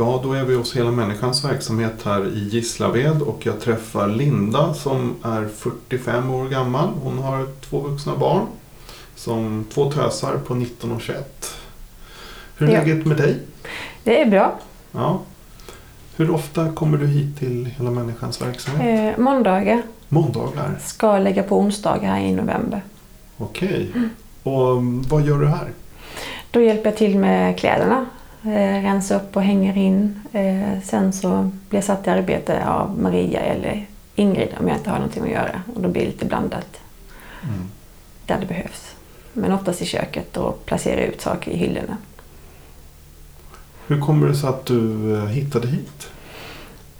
Ja, då är vi hos Hela Människans verksamhet här i Gislaved och jag träffar Linda som är 45 år gammal. Hon har två vuxna barn som två tösar på 19 och 21. Hur är Ja. läget med dig? Det är bra. Ja. Hur ofta kommer du hit till Hela Människans verksamhet? Eh, måndagar Måndagar? ska lägga på onsdagar här i november. Okej. Och um, vad gör du här? Då hjälper jag till med kläderna. Eh, rensa upp och hänger in. Eh, sen så blir jag satt i arbete av Maria eller Ingrid om jag inte har någonting att göra. Och då blir det lite blandat Mm. där det behövs. Men oftast i köket och placera ut saker i hyllorna. Hur kommer det sig att du eh, hittade hit?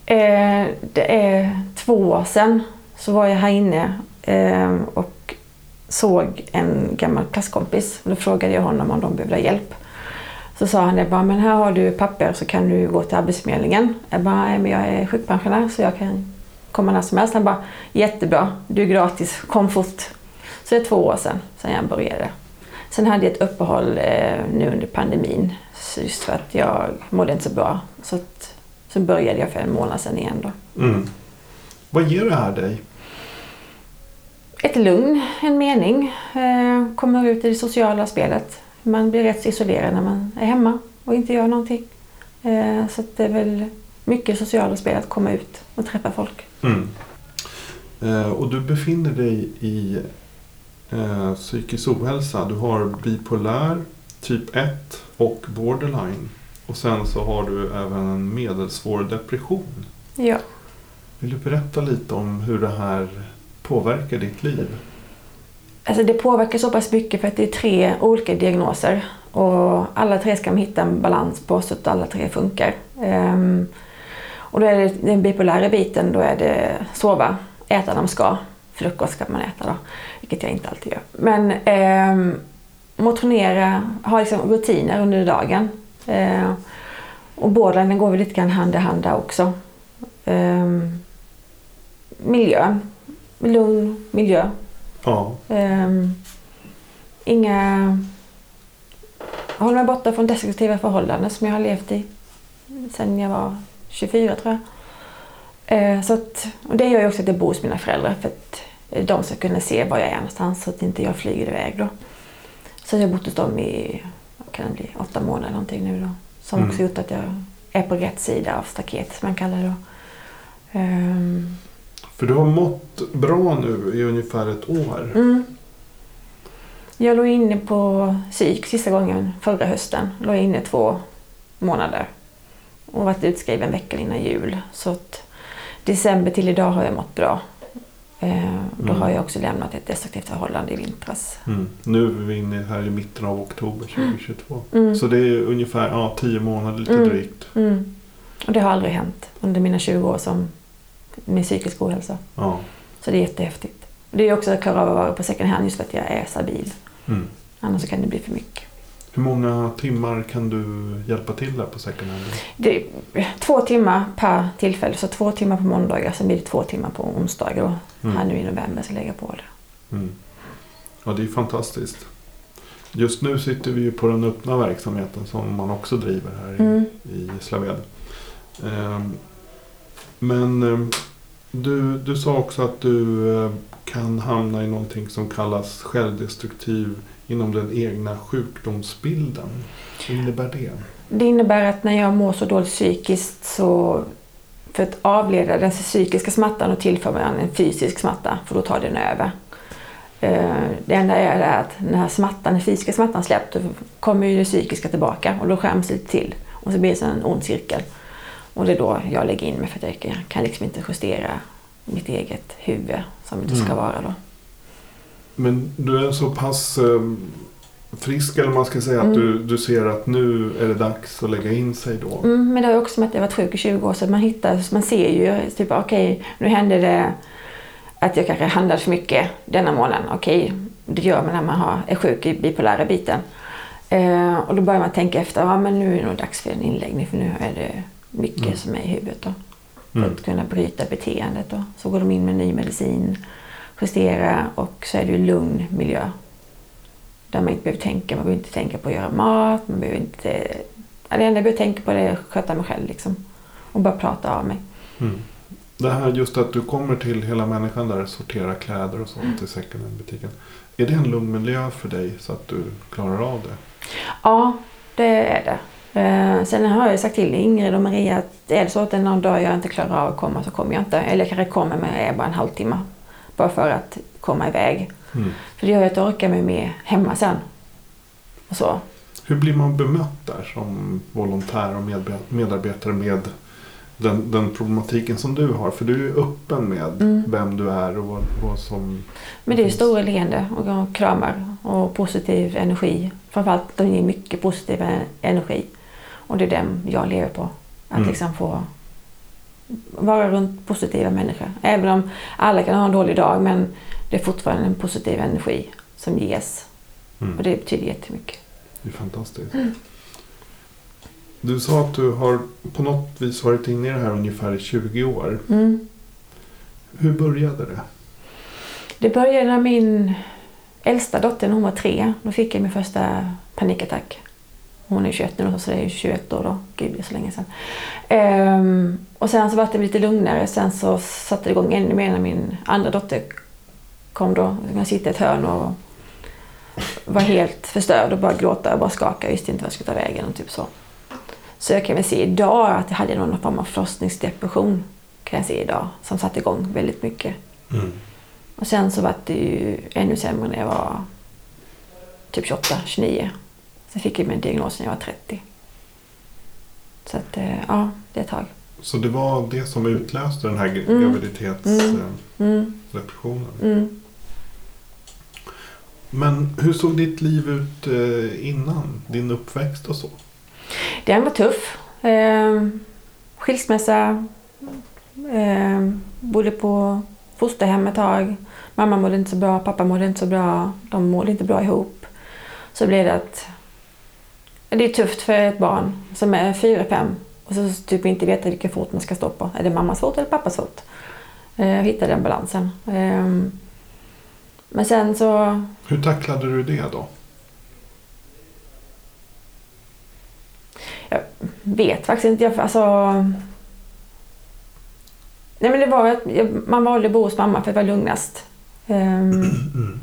Eh, det är två år sedan så var jag här inne eh, och såg en gammal klasskompis. Då frågade jag honom om de behövde hjälp. Så sa han det bara, men här har du papper så kan du gå till Arbetsförmedlingen. Jag bara, nej men jag är sjukpensionär så jag kan komma när som helst. Han bara, jättebra, du är gratis, kom fort. Så det är två år sedan, sedan jag började. Sen hade jag ett uppehåll eh, nu under pandemin just för att jag mådde inte så bra. Så, att, så började jag för en månad sedan igen då. Mm. Vad ger det här dig? Ett lugn, en mening, eh, kommer ut i det sociala spelet. Man blir rätt isolerad när man är hemma och inte gör någonting. Eh, så det är väl mycket sociala spel att komma ut och träffa folk. Mm. Eh, och du befinner dig i eh, psykisk ohälsa. Du har bipolär, typ 1 och borderline. Och sen så har du även en medelsvår depression. Ja. Vill du berätta lite om hur det här påverkar ditt liv? Alltså det påverkar så pass mycket för att det är tre olika diagnoser. Och alla tre ska man hitta en balans på så att alla tre funkar. Um, och då är det den bipolära biten, då är det sova, äta när man ska. Frukost ska man äta då, vilket jag inte alltid gör. Men um, motionera, ha liksom rutiner under dagen. Uh, och borderline den går väl lite grann hand i hand där också. Um, miljö, lugn miljö. Ja. Ehm, inga... Jag håller mig borta från destruktiva förhållanden som jag har levt i sedan jag var 24 tror jag. Eh, så att, och det gör ju också att jag bor hos mina föräldrar för att de ska kunna se var jag är någonstans så att inte jag flyger iväg då. Så jag har bott hos dem i, kan det bli, åtta månader någonting nu då. Som Mm. också gjort att jag är på rätt sida av staketet som man kallar det då. Ehm, För du har mått bra nu i ungefär ett år. Mm. Jag låg inne på psyk sista gången förra hösten. Låg inne två månader. Och varit utskriven veckan innan jul. Så att december till idag har jag mått bra. Eh, då Mm. har jag också lämnat ett destruktivt förhållande i vintras. Mm. Nu är vi inne här i mitten av oktober 2022. Mm. Så det är ungefär ja, tio månader lite Mm. drygt. Mm. Och det har aldrig hänt under mina 20 år som med psykisk ohälsa. Ja. Så det är jättehäftigt. Och det är också att klara av att vara på second hand just för att jag är stabil. Mm. Annars kan det bli för mycket. Hur många timmar kan du hjälpa till där på second hand? Det är två timmar per tillfälle, så två timmar på måndagar, sen blir det två timmar på onsdagar då. Mm. Här nu i november så lägger jag på det. Mm. Ja, det är fantastiskt. Just nu sitter vi ju på den öppna verksamheten som man också driver här i, Mm. i Slaved. Ehm, men ehm, du, du sa också att du ehm, kan hamna i någonting som kallas självdestruktiv inom den egna sjukdomsbilden. Vad innebär det? Det innebär att när jag mår så dåligt psykiskt så för att avleda den psykiska smärtan och tillför man en fysisk smärta för då tar den över. Ehm, det enda är att när smärtan, den fysiska smärtan släppt då kommer ju det psykiska tillbaka och då skäms det lite till. Och så blir det en ond cirkel. Och det är då jag lägger in mig för att jag kan liksom inte justera mitt eget huvud som det ska Mm. vara då. Men du är så pass ehm, frisk eller man ska säga att Mm. du, du ser att nu är det dags att lägga in sig då. Mm, men det har också med att jag varit sjuk i 20 år så man hittar, man ser ju typ okej nu hände det att jag kanske handlade för mycket denna månaden. Okej, det gör man när man har, är sjuk i bipolära biten. Eh, och då börjar man tänka efter, ja men nu är det nog dags för en inläggning för nu är det mycket Mm. som är i huvudet. Då, för Mm. att kunna bryta beteendet. Då. Så går de in med ny medicin, justera och så är det ju lugn miljö. Där man inte behöver tänka, man behöver inte tänka på att göra mat, man behöver inte... Det enda jag behöver tänka på är att sköta mig själv liksom. Och bara prata av mig. Mm. Det här just att du kommer till hela människan där, sortera kläder och sånt i second hand-butiken. Är det en lugn miljö för dig så att du klarar av det? Ja, det är det. Eh, sen har jag sagt till Ingrid och Maria att är det så att det är någon dag jag inte klarar av att komma så kommer jag inte. Eller jag kanske kommer med bara en halvtimme. Bara för att komma iväg. Mm. För det gör ju att jag orkar mig med hemma sen. Och så. Hur blir man bemött där som volontär och medarbetare med den, den problematiken som du har? För du är öppen med Mm. vem du är och vad, vad som... Men det är stora leende och kramar och positiv energi. Framförallt de ger mycket positiv e- energi. Och det är den jag lever på. Att Mm. liksom få vara runt positiva människor. Även om alla kan ha en dålig dag men det är fortfarande en positiv energi som ges. Mm. Och det betyder jättemycket. Det är fantastiskt. Du sa att du har på något vis varit inne i det här ungefär i 20 år. Mm. Hur började det? Det började när min äldsta dotter, när hon var tre, då fick jag min första panikattack. Hon är 21 nu, så det är ju 21 år då. Gud, det är så länge sedan. Ehm, och sen så var det lite lugnare. Sen så satte det igång ännu mer när min andra dotter kom då. Jag sitta i ett hörn och var helt förstörd och bara gråta och bara skaka. Jag visste inte vad jag skulle ta vägen och typ så. Så jag kan väl se idag att jag hade någon form av förlossningsdepression. Kan jag se idag. Som satte igång väldigt mycket. Mm. Och sen så var det ju ännu sämre när jag var typ 28, 29. Sen fick jag min diagnos när jag var 30. Så att, eh, ja, det är ett tag. Så det var det som utlöste den här Mm. graviditetsdepressionen? Mm, mm. Men hur såg ditt liv ut eh, innan? Din uppväxt och så? Den var tuff. Eh, skilsmässa. Eh, bodde på fosterhem ett tag. Mamma mådde inte så bra, pappa mådde inte så bra. De mådde inte bra ihop. Så blev det att det är tufft för ett barn som är fyra, fem och så typ inte veta vilken fot man ska stå på. Är det mammas fot eller pappas fot? Eh, hitta den balansen. Eh, men sen så Hur tacklade du det då? vet faktiskt inte. Jag, alltså... Nej men det var att jag- man valde att bo hos mamma för att det var lugnast. Ehm,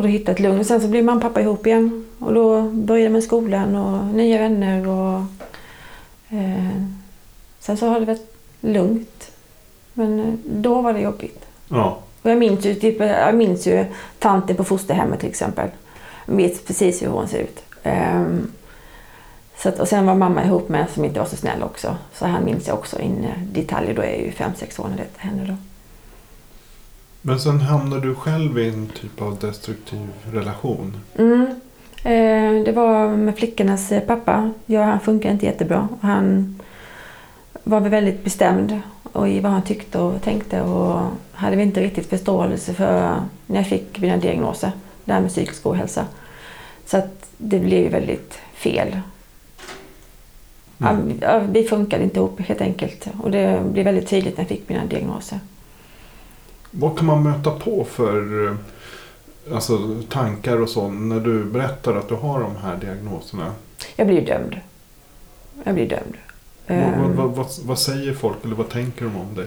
och då hittade ett lugn. Sen så blev mamma och pappa ihop igen. Och då började man skolan och nya vänner och... Eh, sen så har det varit lugnt. Men eh, då var det jobbigt. Ja. Och jag minns ju, typ, jag minns ju tanten på fosterhemmet till exempel. Jag vet precis hur hon ser ut. Ehm, så att, och sen var mamma ihop med en som inte var så snäll också. Så han minns jag också in i detaljer. Då är jag ju fem sex år när det hände då. Men sen hamnade du själv i en typ av destruktiv relation. Mm. Eh, det var med flickornas eh, pappa. Ja, han funkar inte jättebra. Han var väl väldigt bestämd och i vad han tyckte och tänkte och hade väl inte riktigt förståelse för när jag fick mina diagnoser. Det här med psykisk ohälsa. Så att det blev ju väldigt fel. Mm. Ja, vi funkade inte ihop helt enkelt. Och det blev väldigt tydligt när jag fick mina diagnoser. Vad kan man möta på för eh, alltså, tankar och så när du berättar att du har de här diagnoserna? Jag blir dömd. Jag blir dömd. Vad, Ehm. vad, vad, vad säger folk eller vad tänker de om dig?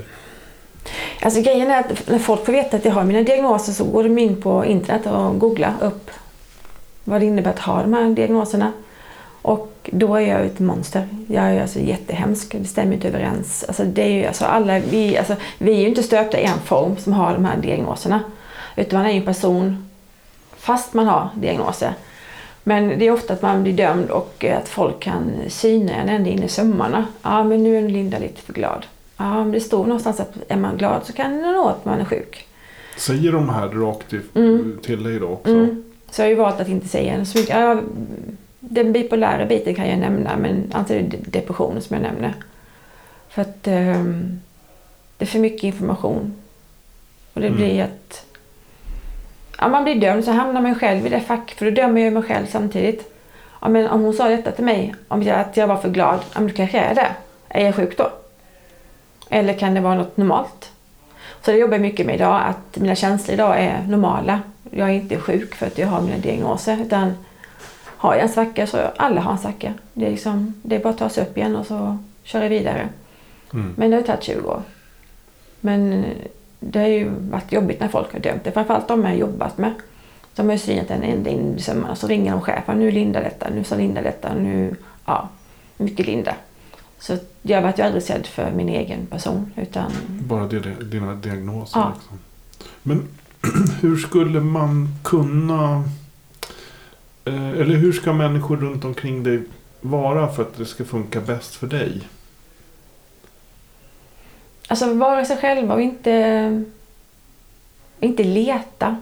Alltså grejen är att när folk får veta att jag har mina diagnoser så går de in på internet och googlar upp vad det innebär att ha de här diagnoserna. Och då är jag ett monster. Jag är alltså jättehemsk. Det stämmer inte överens. Alltså det är ju, alltså alla, vi, alltså, vi är ju inte stöpta i en form som har de här diagnoserna. Utan man är ju en person fast man har diagnoser. Men det är ofta att man blir dömd och att folk kan syna en ända in i sömmarna. Ja, men nu är Linda lite för glad. Ja, men det står någonstans att är man glad så kan det nå att man är sjuk. Säger de här rakt i, Mm. till dig då också? Mm. Så jag har ju valt att inte säga så mycket. Ja, den bipolära biten kan jag nämna, men antar det är depression som jag nämner. För att ehm, det är för mycket information. Och det Mm. blir att ja, man blir dömd så hamnar man själv i det fack. För då dömer jag mig själv samtidigt. Ja, men om hon sa detta till mig, om jag, att jag var för glad, ja, men då kanske jag är det. Är jag sjuk då? Eller kan det vara något normalt? Så det jobbar jag mycket med idag, att mina känslor idag är normala. Jag är inte sjuk för att jag har mina diagnoser, utan har jag en svacka så alla har en svacka. Det är, liksom, det är bara att ta sig upp igen och så köra vidare. Mm. Men det har tagit 20 år. Men det har ju varit jobbigt när folk har dömt det. Framförallt de jag har jobbat med. De har ju svinat en ända in i sömmarna. Så ringer de chefen. Nu Linda detta, nu sa Linda detta, nu... Ja, mycket Linda. Så jag var ju aldrig sedd för min egen person. Utan Bara det, dina diagnoser. Ja. Liksom. Men hur skulle man kunna... Eh, eller hur ska människor runt omkring dig vara för att det ska funka bäst för dig? Alltså vara sig själva och inte, inte leta.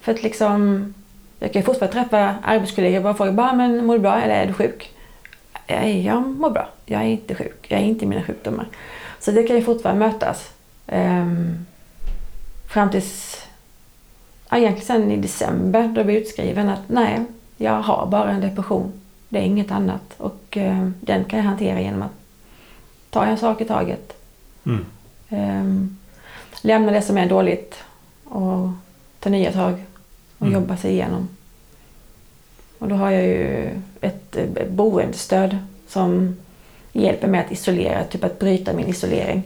För att liksom, jag kan ju fortfarande träffa arbetskollegor och bara fråga, bara, men mår du bra eller är du sjuk? Nej, jag mår bra. Jag är inte sjuk. Jag är inte i mina sjukdomar. Så det kan ju fortfarande mötas. Um, fram tills, ja, egentligen sen i december då blev utskriven att nej, jag har bara en depression. Det är inget annat. Och eh, den kan jag hantera genom att ta en sak i taget. Mm. Um, lämna det som är dåligt och ta nya tag och Mm. jobba sig igenom. Och då har jag ju ett eh, boendestöd som hjälper mig att isolera, typ att bryta min isolering.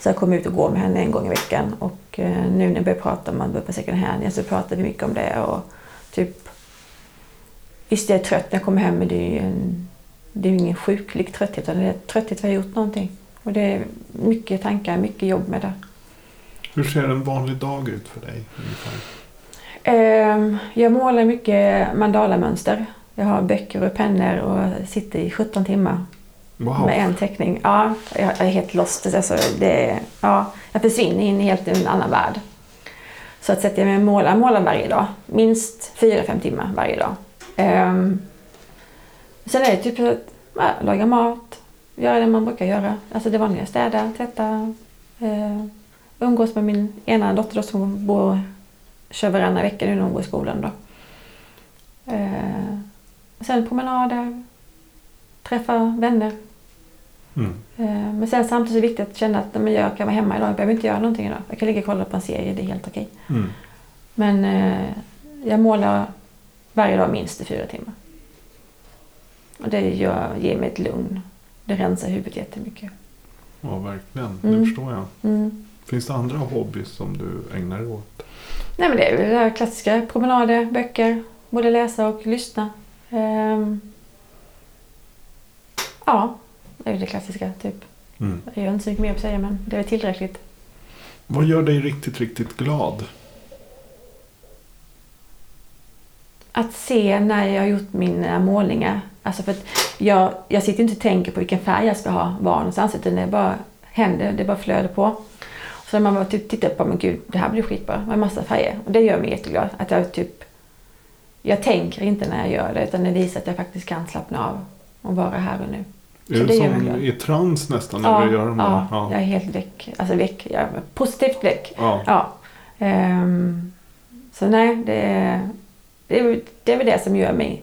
Så jag kommer ut och går med henne en gång i veckan och eh, nu när vi börjar prata om att börja på second hand så pratar vi mycket om det och typ Visst, jag är trött när jag kommer hem men det är ju en, det är ingen sjuklig trötthet utan det är trötthet för att jag har gjort någonting. Och det är mycket tankar, mycket jobb med det. Hur ser en vanlig dag ut för dig? Ungefär? Ehm, Jag målar mycket mandalamönster. Jag har böcker och pennor och sitter i 17 timmar Wow. med en teckning. Ja, jag är helt lost. Alltså, det, ja, jag försvinner in i helt en annan värld. Så att sätter jag mig och målar, målar varje dag. Minst 4-5 timmar varje dag. Um, sen är det typ att ja, laga mat, göra det man brukar göra. Alltså det vanliga, städa, tvätta. Uh, umgås med min ena dotter då, som bor, kör varannan vecka nu när hon går i skolan. Då. Uh, sen promenader, träffa vänner. Mm. Eh, Men sen samtidigt är det viktigt att känna att men jag kan vara hemma idag. Jag behöver inte göra någonting idag. Jag kan ligga och kolla på en serie. Det är helt okej. Mm. Men eh, jag målar varje dag minst i fyra timmar. Och det gör, ger mig ett lugn. Det rensar huvudet jättemycket. Ja, verkligen. Mm. Det förstår jag. Mm. Finns det andra hobbys som du ägnar dig åt? Nej men det är väl det här klassiska. Promenader, böcker, både läsa och lyssna. Ehm, ja, det är det klassiska typ. Mm. Jag har inte så mycket mer att säga men det är tillräckligt. Vad gör dig riktigt, riktigt glad? Att se när jag har gjort mina målningar. Alltså för jag, jag sitter inte och tänker på vilken färg jag ska ha var någonstans utan det bara händer, det bara flödar på. Så när man bara typ tittar på, men gud, det här blir skitbra med massa färger. Och det gör mig jätteglad. Att jag typ, jag tänker inte när jag gör det utan det visar att jag faktiskt kan slappna av och vara här och nu. Är det som glad. i trans nästan när du gör dem ja, där? jag är helt väck. Alltså väck, jag är positivt väck. ja. Ja. Ehm, så nej, det det, är, det är väl det som gör mig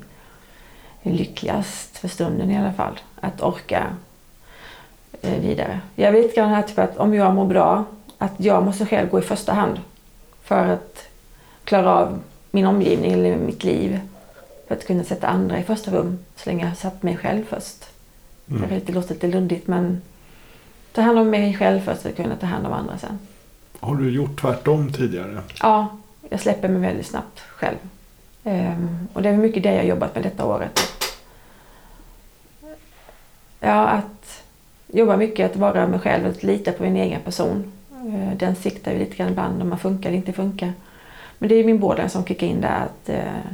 lyckligast för stunden i alla fall. Att orka eh, vidare. Jag vet grann här typ att om jag mår bra, att jag måste själv gå i första hand. För att klara av min omgivning eller mitt liv. För att kunna sätta andra i första rum så länge jag har satt mig själv först. Mm. Det låter lite luddigt men ta hand om mig själv först för att kunna ta hand om andra sen. Har du gjort tvärtom tidigare? Ja, jag släpper mig väldigt snabbt själv. Ehm, och det är mycket det jag har jobbat med detta året. Ja, att jobba mycket, att vara mig själv, att lita på min egen person. Eh, Den siktar ju lite grann ibland om man funkar eller inte funkar. Men det är min borderline som kickar in där att eh,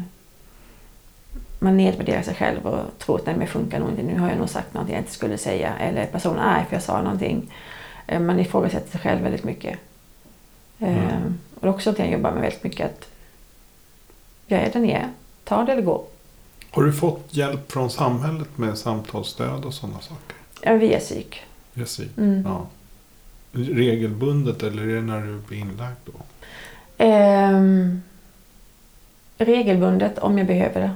man nedvärderar sig själv och tror att nej, men det funkar nog inte. Nu har jag nog sagt någonting jag inte skulle säga. Eller personen är arg för jag sa någonting. Eh, Man ifrågasätter sig själv väldigt mycket. Mm. Mm. Och det är också någonting jag jobbar med väldigt mycket. Att jag är den jag är. Ta det eller gå. Har du fått hjälp från samhället med samtalsstöd och sådana saker? Ja, via psyk. Jesse? Mm. Ja. regelbundet eller är det när du blir inlagd då? Ehm, regelbundet om jag behöver det.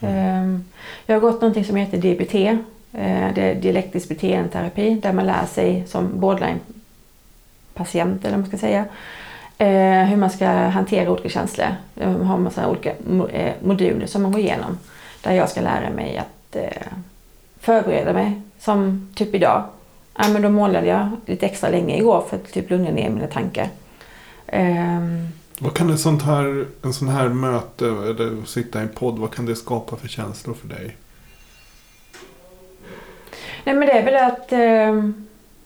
Mm. Ehm, jag har gått någonting som heter DBT. Eh, det är dialektisk beteendeterapi där man lär sig som borderline-patient eller vad man ska säga eh, hur man ska hantera olika känslor. Jag har en massa olika eh, moduler som man går igenom. Där jag ska lära mig att förbereda mig. Som typ idag. Ja, men då målade jag lite extra länge igår för att typ lugna ner mina tankar. Ehm, vad kan ett sånt här, en sån här möte eller sitta i en podd, vad kan det skapa för känslor för dig? Nej men det är väl att eh,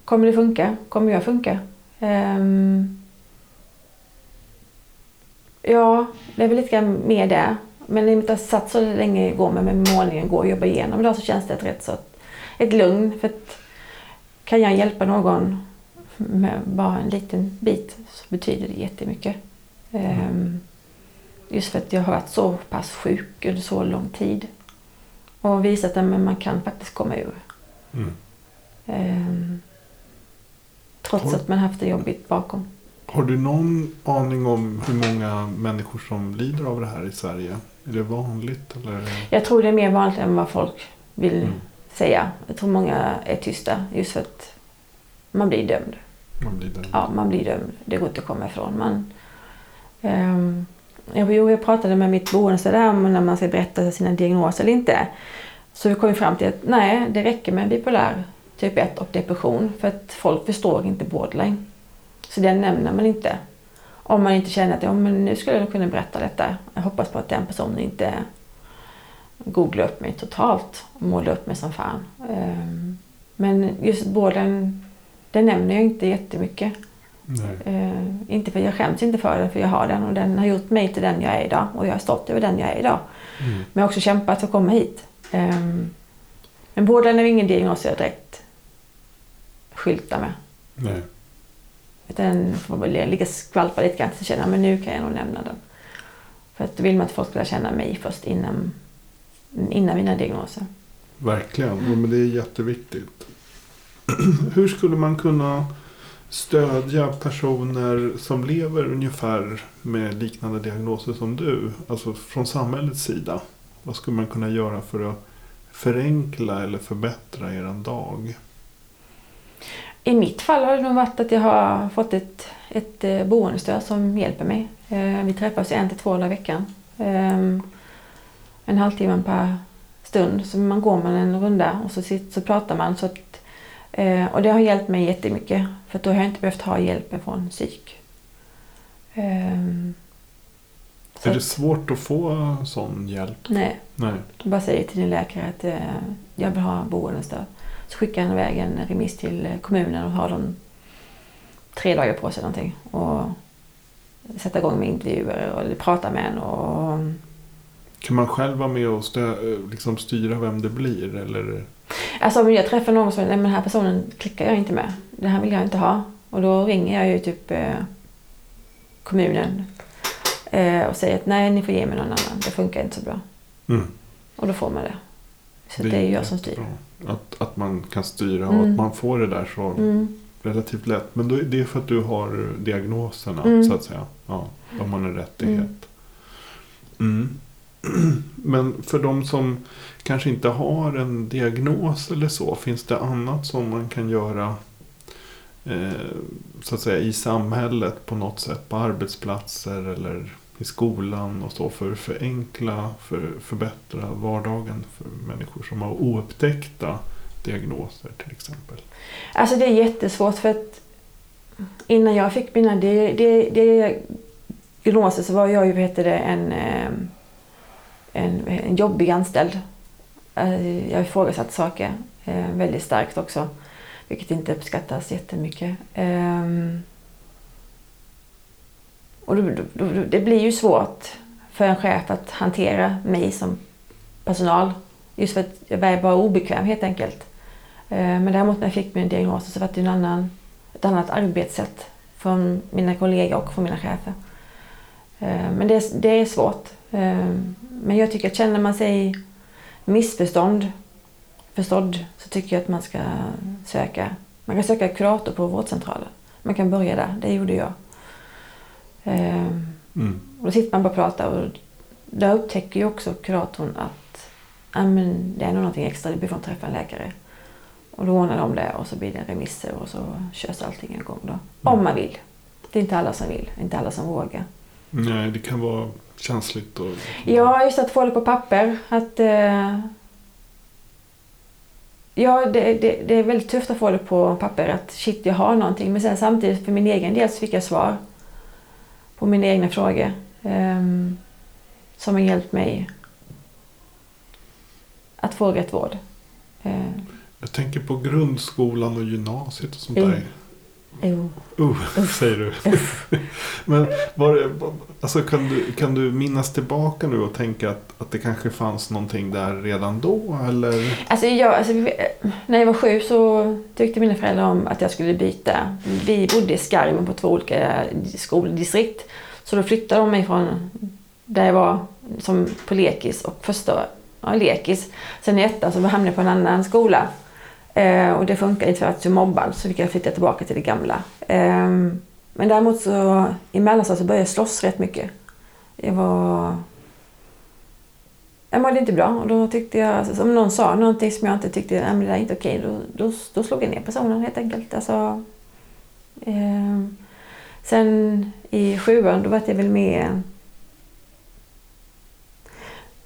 kommer det funka? Kommer jag funka? Eh, ja, det är väl lite grann mer det. Men i och med att jag satt så länge igår med, med målningen går och jobbar igenom idag så känns det ett rätt så att, ett lugn. För att kan jag hjälpa någon med bara en liten bit så betyder det jättemycket. Ehm, just för att jag har varit så pass sjuk under så lång tid. Och visat att man kan faktiskt komma ur. Mm. Ehm, trots Har- att man haft det jobbigt bakom. Har du någon aning om hur många människor som lider av det här i Sverige? Är det vanligt eller? Jag tror det är mer vanligt än vad folk vill Mm. säga. Jag tror många är tysta just för att man blir dömd. Man blir det? Ja, man blir dömd. Det går inte att komma ifrån. Man, Ehm, jag, jo, jag pratade med mitt boende där om när man ska berätta sina diagnoser eller inte. Så vi kom fram till att nej, det räcker med bipolär typ 1 och depression för att folk förstår inte borderline. Så den nämner man inte. Om man inte känner att ja, men nu skulle jag kunna berätta detta. Jag hoppas på att den personen inte googlar upp mig totalt och målar upp mig som fan. Ehm, men just borderline, den nämner jag inte jättemycket. Eh, inte för jag skäms inte för den, för jag har den och den har gjort mig till den jag är idag. Och jag är stolt över den jag är idag. Mm. Men jag har också kämpat för att komma hit. Um, men borderline är ingen diagnos jag direkt skyltar med. Nej. Utan den får väl ligga skvalpa lite grann känner jag men nu kan jag nog nämna den. För att då vill man att folk ska känna mig först innan, innan mina diagnoser. Verkligen, Ja, men det är jätteviktigt. Hur skulle man kunna stödja personer som lever ungefär med liknande diagnoser som du? Alltså från samhällets sida. Vad skulle man kunna göra för att förenkla eller förbättra er dag? I mitt fall har det nog varit att jag har fått ett, ett eh, boendestöd som hjälper mig. Eh, vi träffas en till två dagar i veckan. Ehm, en halvtimme per stund. Så man går man en runda och så, sitter, så pratar man. Så att, eh, och det har hjälpt mig jättemycket. För då har jag inte behövt ha hjälp från psyk. Eh, Är det svårt att få sån hjälp? Nej, Nej. du bara säger till din läkare att eh, jag vill ha boendestöd. Så skickar han iväg en remiss till eh, kommunen och har de tre dagar på sig någonting. Och sätta igång med intervjuer och prata med en. Och, Kan man själv vara med och stö- liksom styra vem det blir? Eller? Alltså om jag träffar någon som nej men den här personen klickar jag inte med. Den här vill jag inte ha. Och då ringer jag ju typ eh, kommunen eh, och säger att nej ni får ge mig någon annan. Det funkar inte så bra. Mm. Och då får man det. Så det, är ju jag som styr. Att, att man kan styra och Mm. att man får det där så Mm. relativt lätt. Men då är det för att du har diagnoserna Mm. så att säga. Ja, de har en rättighet. Men för de som kanske inte har en diagnos eller så. Finns det annat som man kan göra eh, så att säga i samhället på något sätt. På arbetsplatser eller i skolan och så. För att förenkla, för förbättra vardagen för människor som har oupptäckta diagnoser till exempel. Alltså det är jättesvårt för att innan jag fick mina di- di- diagnoser så var jag ju, vad heter det, en, eh, en, en jobbig anställd. Eh, jag ifrågasatte saker eh, väldigt starkt också. Vilket inte uppskattas jättemycket. Ehm, och då, då, då, det blir ju svårt för en chef att hantera mig som personal. Just för att jag är bara obekväm helt enkelt. Eh, men däremot när jag fick min diagnos så var det en annan, ett annat arbetssätt från mina kollegor och från mina chefer. Men det, det är svårt. Eh, Men jag tycker att känner man sig missförstånd förstådd så tycker jag att man ska söka. Man kan söka kurator på vårdcentralen. Man kan börja där. Det gjorde jag. Ehm, Mm. och då sitter man bara och pratar och där upptäcker ju också kuratorn att men det är nog någonting extra, du behöver träffa en läkare. Och då ordnar de det och så blir det remisser och så körs allting igång då. Om man vill. Det är inte alla som vill, inte alla som vågar. Nej, det kan vara känsligt. Och, Ja, just att få det på papper. Att, eh, ja, det, det, det är väldigt tufft att få det på papper att shit, jag har någonting. Men sen samtidigt för min egen del så fick jag svar på mina egna frågor. ehm, som har hjälpt mig att få rätt vård. Eh, Jag tänker på grundskolan och gymnasiet och sånt Mm. Jo. Uh, säger du. Men var alltså, kan, du, kan du minnas tillbaka nu och tänka att, att det kanske fanns någonting där redan då? Eller? Alltså, jag, alltså, när jag var sju så tyckte mina föräldrar om att jag skulle byta. Vi bodde i Skarven på två olika skoldistrikt. Så då flyttade de mig från där jag var som på lekis och första ja, lekis. Sen i ettan så hamnade jag på en annan skola. Eh, och det funkade inte för att jag var mobbad så fick jag flytta tillbaka till det gamla. Eh, men däremot så i mellanstadiet så började jag slåss rätt mycket. Jag var jag mådde inte bra och då tyckte jag, alltså, som om någon sa någonting som jag inte tyckte, nej men det där är inte okej, då, då, då slog jag ner personen helt enkelt. Alltså, eh, sen i sjuan, då var jag väl mer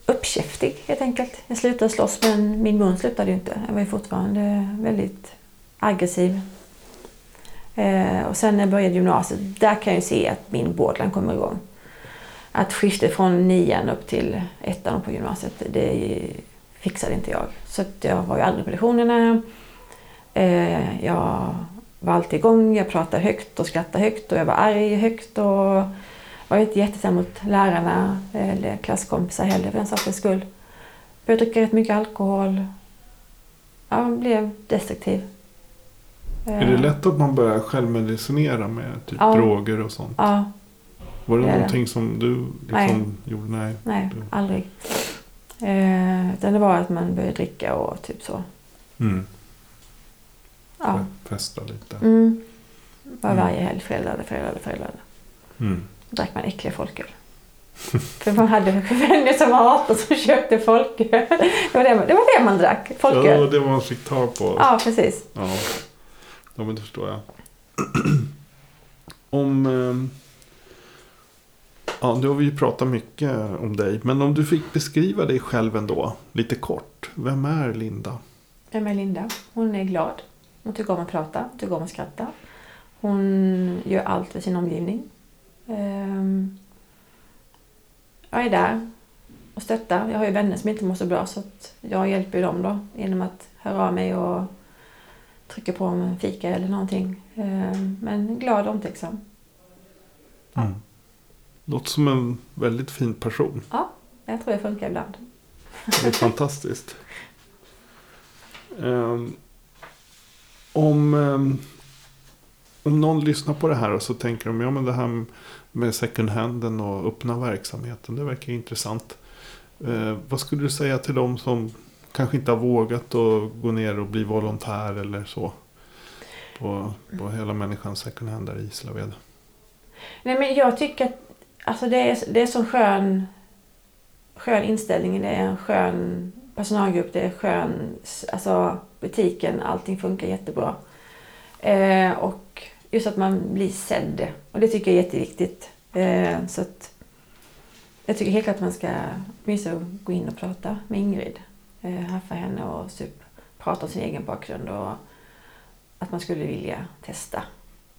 uppkäftig helt enkelt. Jag slutade slåss men min mun slutade ju inte. Jag var ju fortfarande väldigt aggressiv. Eh, och sen när jag började gymnasiet, där kan jag ju se att min borderline kommer igång att skiftet från nian upp till ettan på gymnasiet, det fixade inte jag. Så att jag var ju aldrig på lektionerna. Eh, Jag var alltid igång, jag pratade högt och skrattade högt och jag var arg högt och var inte jättesam mot lärarna eller klasskompisar heller för den sakens skull. Började dricka rätt mycket alkohol. Ja, blev destruktiv. Är det lätt att man börjar självmedicinera med typ Ja. droger och sånt? Ja, Var det det är det. någonting som du liksom gjorde? Nej. nej, Du- aldrig. Eh, utan det var att man började dricka och typ så. Mm. Ja. Festa lite. Mm. Var Mm. varje helg föräldrade, föräldrade, föräldrade. Mm. Drack man äckliga folköl. För man hade vänner som var 18 som köpte folköl. Det var det man, det, var det man drack, Ja, det folköl. var det man fick tag på. Ja, precis. Ja, ja men det förstår jag. om... ehm, Ja, nu har vi ju pratat mycket om dig. Men om du fick beskriva dig själv ändå, lite kort. Vem är Linda? Vem är Linda? Hon är glad. Hon tycker om att prata, tycker om att skratta. Hon gör allt för sin omgivning. Ehm, Jag är där och stöttar. Jag har ju vänner som inte mår så bra så att jag hjälper dem då genom att höra av mig och trycka på om en fika eller någonting. Ehm, Men glad och omtänksam. Ja. Mm. Låter som en väldigt fin person. Jag tror jag funkar ibland. Det är fantastiskt. Ehm, om, ehm, om någon lyssnar på det här och så tänker de ja men det här med second handen och öppna verksamheten, det verkar intressant. Eh, vad skulle du säga till dem som kanske inte har vågat att gå ner och bli volontär eller så? På, på hela människans second hand där i Gislaved. Nej, men jag tycker att alltså det, är, det är så skön, skön inställning. Det är en skön personalgrupp. Det är skön... Alltså butiken, allting funkar jättebra. Eh, och just att man blir sedd. Och det tycker jag är jätteviktigt. Eh, så att jag tycker helt klart att man ska åtminstone gå in och prata med Ingrid. Eh, haffa henne och typ prata om sin egen bakgrund. Och att man skulle vilja testa.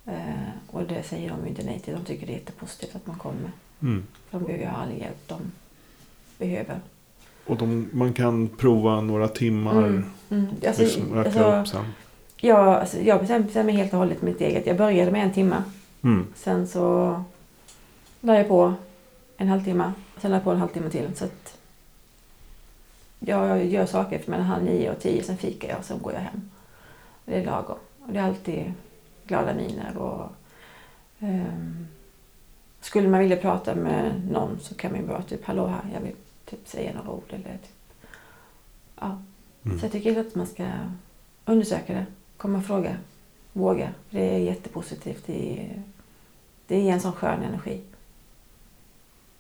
Eh, och det säger de ju inte nej till. De tycker det är jättepositivt att man kommer. Mm. De behöver ju all hjälp de behöver. Och de, man kan prova några timmar. Mm. Mm. Alltså, Liksom alltså, upp sen. jag, alltså, jag bestämde mig helt och hållet för mitt eget. Jag började med en timme. Mm. Sen så la jag på en halvtimme. Sen la jag på en halvtimme till. Så att jag gör saker för mellan halv nio och tio. Sen fikar jag och sen går jag hem. Det är lagom. Och det är alltid glada miner. Och, ehm, skulle man vilja prata med någon så kan man ju bara typ hallå här, jag vill typ säga några ord. Eller typ, ja. Mm. Så jag tycker att man ska undersöka det. Komma och fråga. våga. Det är jättepositivt. Det, är, det en sån skön energi.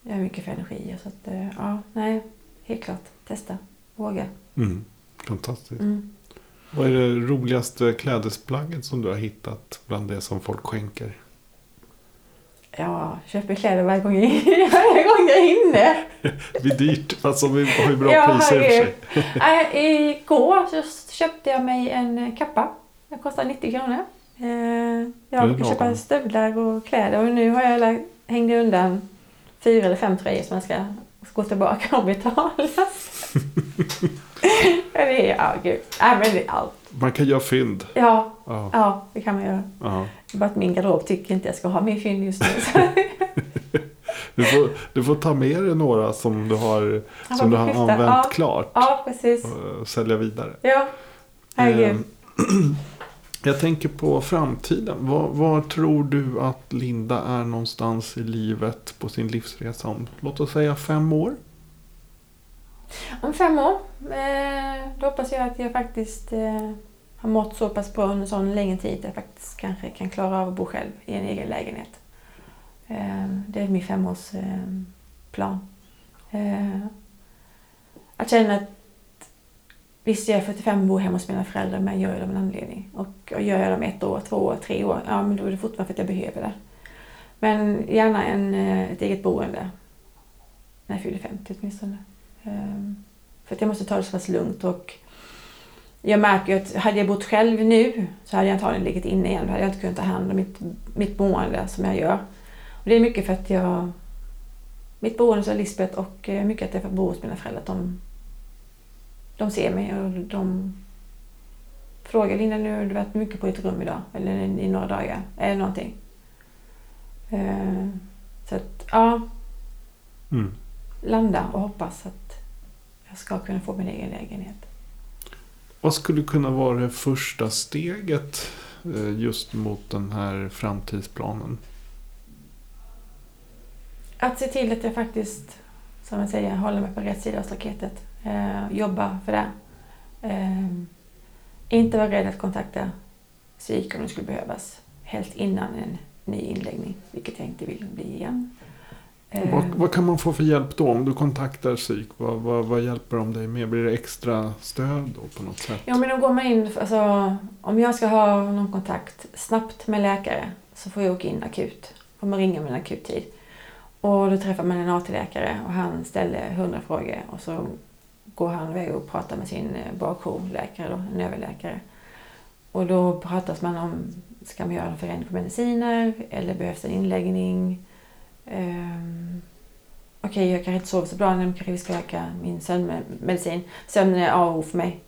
Jag har mycket för energier så att, eh, ja, nej, helt klart. Testa, våga. Mm. Fantastiskt. Mm. Vad är det roligaste klädesplagget som du har hittat bland det som folk skänker? Jag köper kläder varje gång jag, varje gång jag är inne. Det är dyrt, fast vi har ju bra Ja, priser i och för sig. Igår så köpte jag mig en kappa. Den kostar 90 kronor. Eh, Jag brukar köpa stövlar och kläder och nu har jag lagt, hängde undan fyra eller fem tröjor som jag ska gå tillbaka och betala. Ja, det är, ja gud. Nej men det är allt. Man kan göra fynd. Ja, Ja, ja, det kan man göra. ja. Bara att min garderob tycker inte jag ska ha mer fynd just nu. Du, får, du får ta med dig några som du har, Ja, som du har använt Ja. klart ja, precis. och sälja vidare. Ja, herregud. Jag tänker på framtiden. Var, var tror du att Linda är någonstans i livet på sin livsresa om, låt oss säga fem år? Om fem år, eh, då hoppas jag att jag faktiskt eh, har mått så pass bra under sån länge tid att jag faktiskt kanske kan klara av att bo själv i en egen lägenhet. Eh, det är min femårsplan. Eh, att känna att visst, jag är 45 och bor hemma hos mina föräldrar men jag gör det av en anledning. Och, och gör jag det om ett år, två år, tre år, ja men då är det fortfarande för att jag behöver det. Men gärna en, eh, ett eget boende. När jag fyller 50 åtminstone. Ehm, för att jag måste ta det så pass lugnt och jag märker ju att hade jag bott själv nu så hade jag antagligen legat inne igen. Då hade jag inte kunnat ta hand om mitt, mitt boende som jag gör. Och det är mycket för att jag... Mitt boende som Lisbeth och eh, mycket att jag får bo hos mina föräldrar. Att de, de ser mig och de frågar Linda nu har du varit mycket på ditt rum idag eller i några dagar eller någonting. Ehm, Så att ja, Mm. landa och hoppas att jag ska kunna få min egen lägenhet. Vad skulle kunna vara det första steget eh, just mot den här framtidsplanen? Att se till att jag faktiskt, som jag säger, håller mig på rätt sida av staketet. Eh, jobba för det. Eh, inte vara rädd att kontakta psyk om det skulle behövas. Helst innan en ny inläggning, vilket jag inte vill bli igen. Eh, Vad, vad kan man få för hjälp då om du kontaktar psyk? Vad, vad, vad hjälper de dig med? Blir det extra stöd då på något sätt? Ja, men då går man in, alltså, om jag ska ha någon kontakt snabbt med läkare så får jag åka in akut. Får man ringa med en akuttid. Och då träffar man en AT-läkare och han ställer hundra frågor och så går han iväg och pratar med sin eh, bakjourläkare, då, en överläkare. Och då pratas man om, ska man göra en förändring på mediciner eller behövs det en inläggning? Um, Okej, jag kanske inte sover så bra, men kanske vi ska öka min sömnmedicin. Sömn är A och O för mig.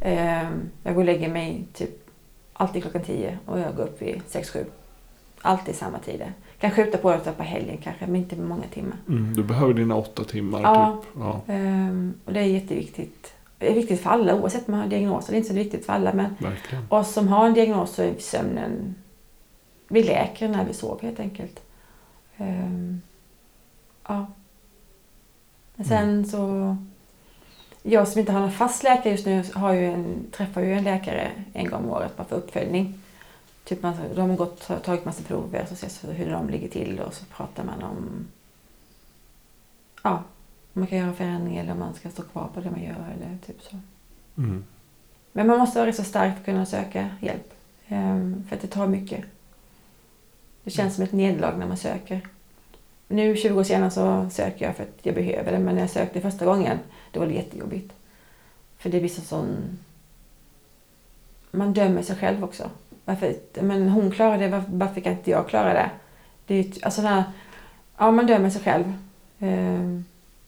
Um, jag går och lägger mig typ alltid klockan 10 och jag går upp vid 6-7. Alltid samma tider. Kan skjuta på det på helgen kanske, men inte med många timmar. Mm, du behöver dina åtta timmar Ja. typ. Ja. Ehm, och det är jätteviktigt. Det är viktigt för alla oavsett om man har diagnoser. Det är inte så viktigt för alla men Verkligen. oss som har en diagnos så är sömnen... Vi läker när vi sover helt enkelt. Ehm, ja. Men sen så... Jag som inte har någon fast läkare just nu har ju en, träffar ju en läkare en gång om året bara för uppföljning. Typ man, de har gått, tagit massa prover och ses hur de ligger till och så pratar man om ja, om man kan göra förändring eller om man ska stå kvar på det man gör eller typ så. Mm. Men man måste vara rätt så stark för att kunna söka hjälp. Ehm, för att det tar mycket. Det känns som ett nederlag när man söker. Nu 20 år senare så söker jag för att jag behöver det. Men när jag sökte första gången då var det jättejobbigt. För det blir så sån... Man dömer sig själv också. Varför, men hon klarade det, varför, varför kan inte jag klara det? det är, ju- alltså den här, ja, man dömer sig själv. Ehm,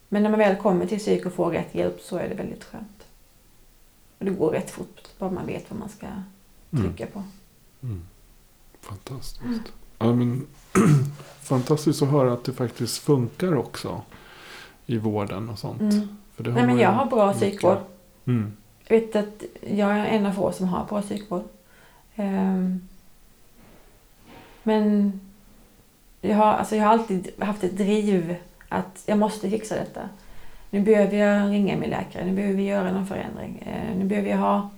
Men när man väl kommer till psyk och får rätt hjälp så är det väldigt skönt. Och det går rätt fort, bara man vet vad man ska Mm. trycka på. Mm. Fantastiskt. Mm. Ja, men, fantastiskt att höra att det faktiskt funkar också i vården och sånt. Mm. För det Nej, men jag har bra mycket. psykvård. Mm. Jag vet att jag är en av få som har bra psykvård. Ehm, Men jag har, alltså jag har alltid haft ett driv att jag måste fixa detta. Nu behöver jag ringa min läkare, nu behöver vi göra någon förändring. Eh, Nu behöver jag ha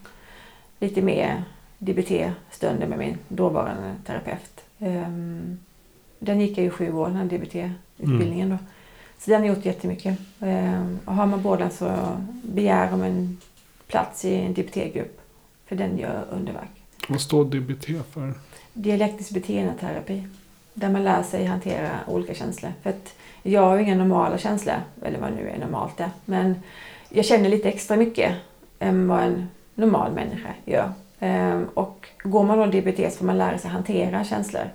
lite mer DBT-stunder med min dåvarande terapeut. Ehm, den gick jag i sju år, den här DBT-utbildningen. Då. Så den har gjort jättemycket. Ehm, och har man båda så begär om en plats i en DBT-grupp. För den gör underverk. Vad står DBT för? Dialektisk beteendeterapi. Där man lär sig hantera olika känslor. För att jag har ju inga normala känslor, eller vad nu är normalt är. Men jag känner lite extra mycket än vad en normal människa gör. Ehm, och går man då DBT så får man lära sig hantera känslor.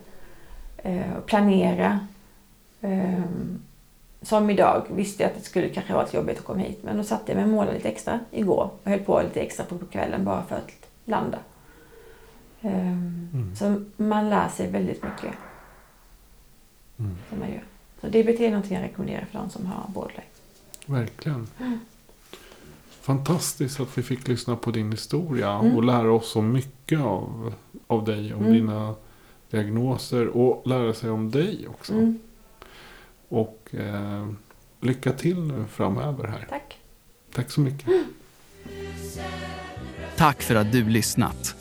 Ehm, planera. Ehm, som idag visste jag att det skulle kanske vara lite jobbigt att komma hit. Men då satte jag mig och målade lite extra igår. Och höll på lite extra på kvällen bara för att landa. Mm. Så man lär sig väldigt mycket. Mm. Som man gör. Så DBT är någonting jag rekommenderar för de som har borderline. Verkligen. Mm. Fantastiskt att vi fick lyssna på din historia mm. och lära oss så mycket av, av dig. Om mm. dina diagnoser och lära sig om dig också. Mm. Och eh, lycka till nu framöver här. Tack. Tack så mycket. Tack för att du lyssnat.